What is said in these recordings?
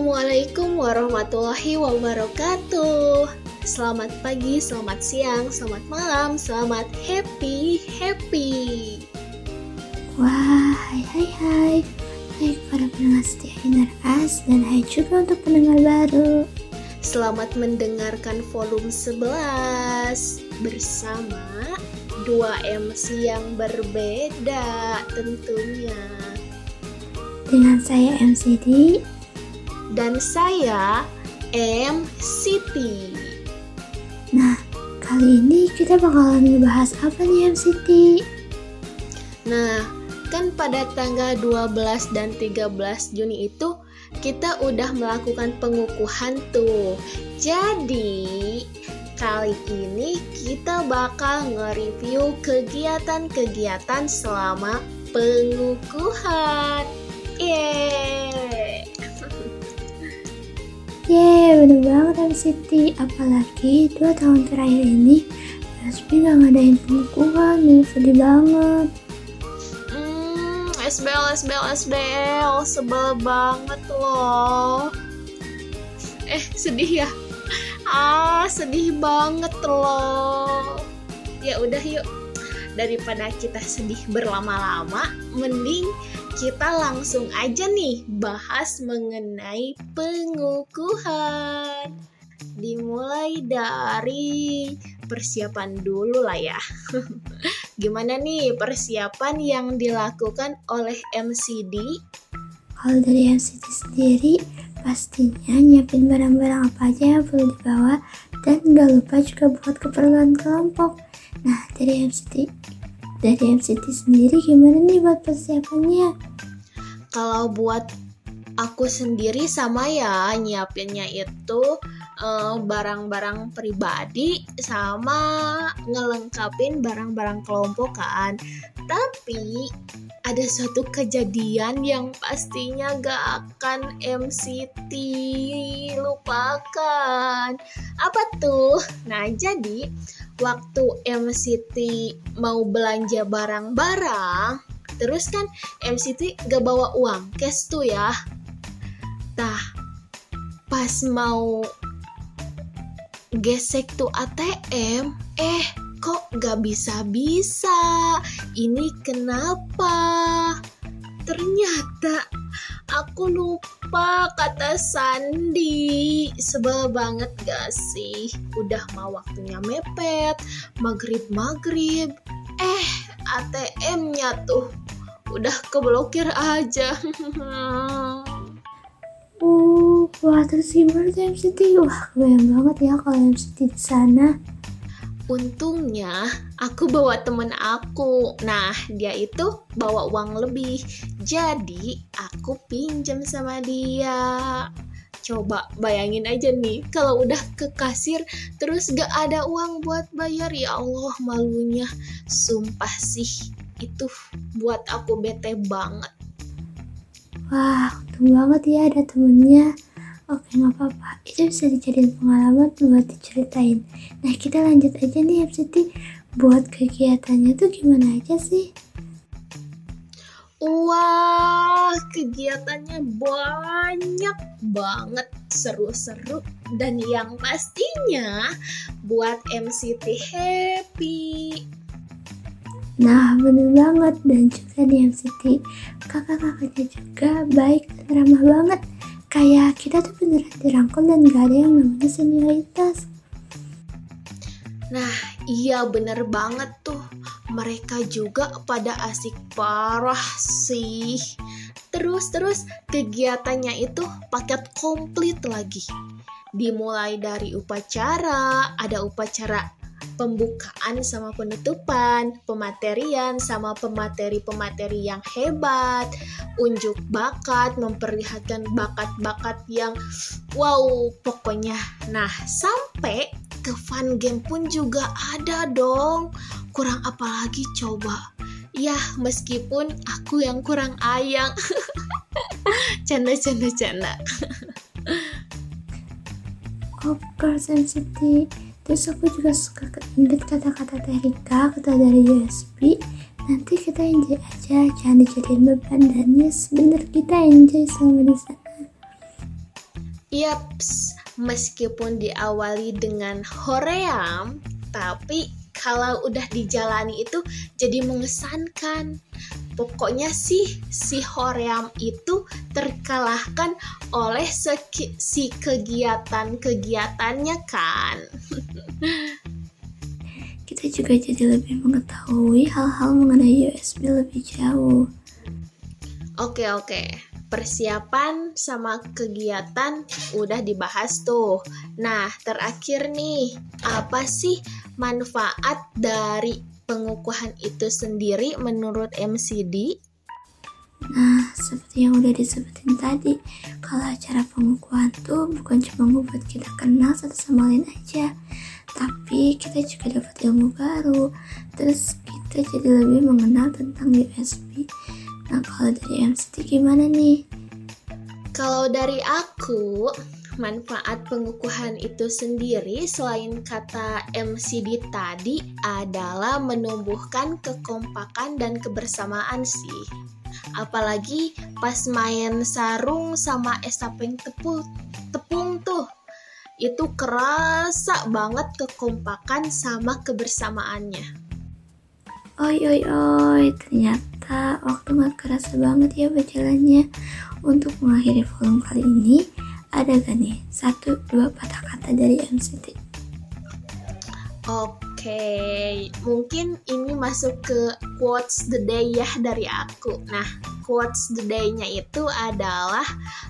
Assalamualaikum warahmatullahi wabarakatuh. Selamat pagi, selamat siang, selamat malam, selamat happy, happy. Wah, hai hai hai. Hai para pendengar setia Inar As dan hai juga untuk pendengar baru. Selamat mendengarkan volume 11 bersama dua MC yang berbeda tentunya. Dengan saya MCD Dan saya M Siti. Nah, kali ini kita bakalan ngebahas apa nih MCT? Nah, kan pada tanggal 12 dan 13 Juni itu kita udah melakukan pengukuhan tuh. Jadi, kali ini kita bakal nge-review kegiatan-kegiatan selama pengukuhan. Yeay! Yeay, bener banget MCT. Apalagi dua tahun terakhir ini Resmi gak ngadain pengukuhan, nih sedih banget. Hmm, SBL, SBL, SBL, sebel banget loh. Eh, sedih ya? Ah, sedih banget loh. Ya udah yuk, daripada kita sedih berlama-lama, mending kita langsung aja nih bahas mengenai pengukuhan. Dimulai dari persiapan dulu lah ya. Gimana nih persiapan yang dilakukan oleh MCD? Kalau dari MCT sendiri, pastinya nyiapin barang-barang apa aja yang perlu dibawa dan gak lupa juga buat keperluan kelompok. Nah, dari MCT dari MCT sendiri gimana nih buat persiapannya? Kalau buat aku sendiri sama ya nyiapinnya itu eh, barang-barang pribadi sama ngelengkapin barang-barang kelompok kan. Tapi ada suatu kejadian yang pastinya gak akan MCT lupakan. Apa tuh? Nah, jadi waktu MCT mau belanja barang-barang, terus kan MCT gak bawa uang cash tuh ya. Tah, pas mau gesek tuh ATM, eh kok gak bisa-bisa? Ini kenapa? Ternyata aku lupa kata Sandi. Sebel banget gak sih? Udah mau waktunya mepet, maghrib-maghrib. Eh, ATM-nya tuh udah keblokir aja. Wah terus gimana tuh MCT? Wah, kebayang banget ya kalau MCT di sana. Untungnya aku bawa temen aku. Nah, dia itu bawa uang lebih. Jadi, aku pinjam sama dia. Coba bayangin aja nih, kalau udah ke kasir terus gak ada uang buat bayar, ya Allah malunya. Sumpah sih, itu buat aku bete banget. Wah, untung banget ya ada temennya. Oke, nggak apa-apa. Itu bisa dijadiin pengalaman buat diceritain. Nah, kita lanjut aja nih MCT. Buat kegiatannya tuh gimana aja sih? Wah, kegiatannya banyak banget seru-seru dan yang pastinya buat MCT happy. Nah, bener banget. Dan juga di MCT, kakak-kakaknya juga baik dan ramah banget. Kayak kita tuh beneran dirangkul dan gak ada yang namanya senioritas. Nah, iya bener banget tuh. Mereka juga pada asik parah sih. Terus-terus kegiatannya itu paket komplit lagi. Dimulai dari upacara, ada upacara pembukaan sama penutupan, pematerian sama pemateri-pemateri yang hebat, unjuk bakat, memperlihatkan bakat-bakat yang wow, pokoknya. Nah, sampai ke fun game pun juga ada dong. Kurang apa lagi coba? Ya, meskipun aku yang kurang ayang. canda, canda, canda. Of course, MCT. Terus aku juga suka inget kata-kata Terika, kata dari USB. Nanti kita enjoy aja, jangan dijadiin beban dan yes, bener kita enjoy selama di sana. Yaps, meskipun diawali dengan hoream, tapi kalau udah dijalani itu jadi mengesankan. Pokoknya sih si hoream itu terkalahkan oleh si kegiatan-kegiatannya kan. Kita juga jadi lebih mengetahui hal-hal mengenai USB lebih jauh. Oke oke, persiapan sama kegiatan udah dibahas tuh. Nah, terakhir nih, apa sih manfaat dari pengukuhan itu sendiri menurut MCD? Nah, seperti yang udah disebutin tadi, kalau acara pengukuhan tuh bukan cuma membuat kita kenal satu sama lain aja, tapi kita juga dapat ilmu baru, terus kita jadi lebih mengenal tentang USB. Nah, kalau dari MCT gimana nih? Kalau dari aku, manfaat pengukuhan itu sendiri selain kata MCD tadi adalah menumbuhkan kekompakan dan kebersamaan sih. Apalagi pas main sarung sama estapeng tepung, tepung tuh. Itu kerasa banget kekompakan sama kebersamaannya. Oi oi oi, ternyata waktu gak kerasa banget ya berjalannya. Untuk mengakhiri volume kali ini, ada gak nih satu dua patah kata dari MCT? Oke, mungkin ini masuk ke quotes the day ya dari aku. Nah, quotes the day-nya itu adalah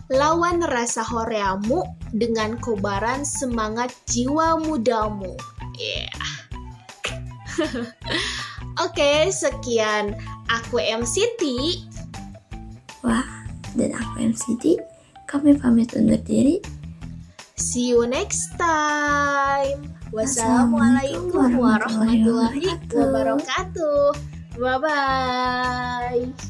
lawan rasa horeamu dengan kobaran semangat jiwa mudamu. Yeah. Oke, sekian aku MCT. Wah, dan aku MCT. Kami pamit undur diri. See you next time. Wassalamualaikum warahmatullahi wabarakatuh. Bye bye.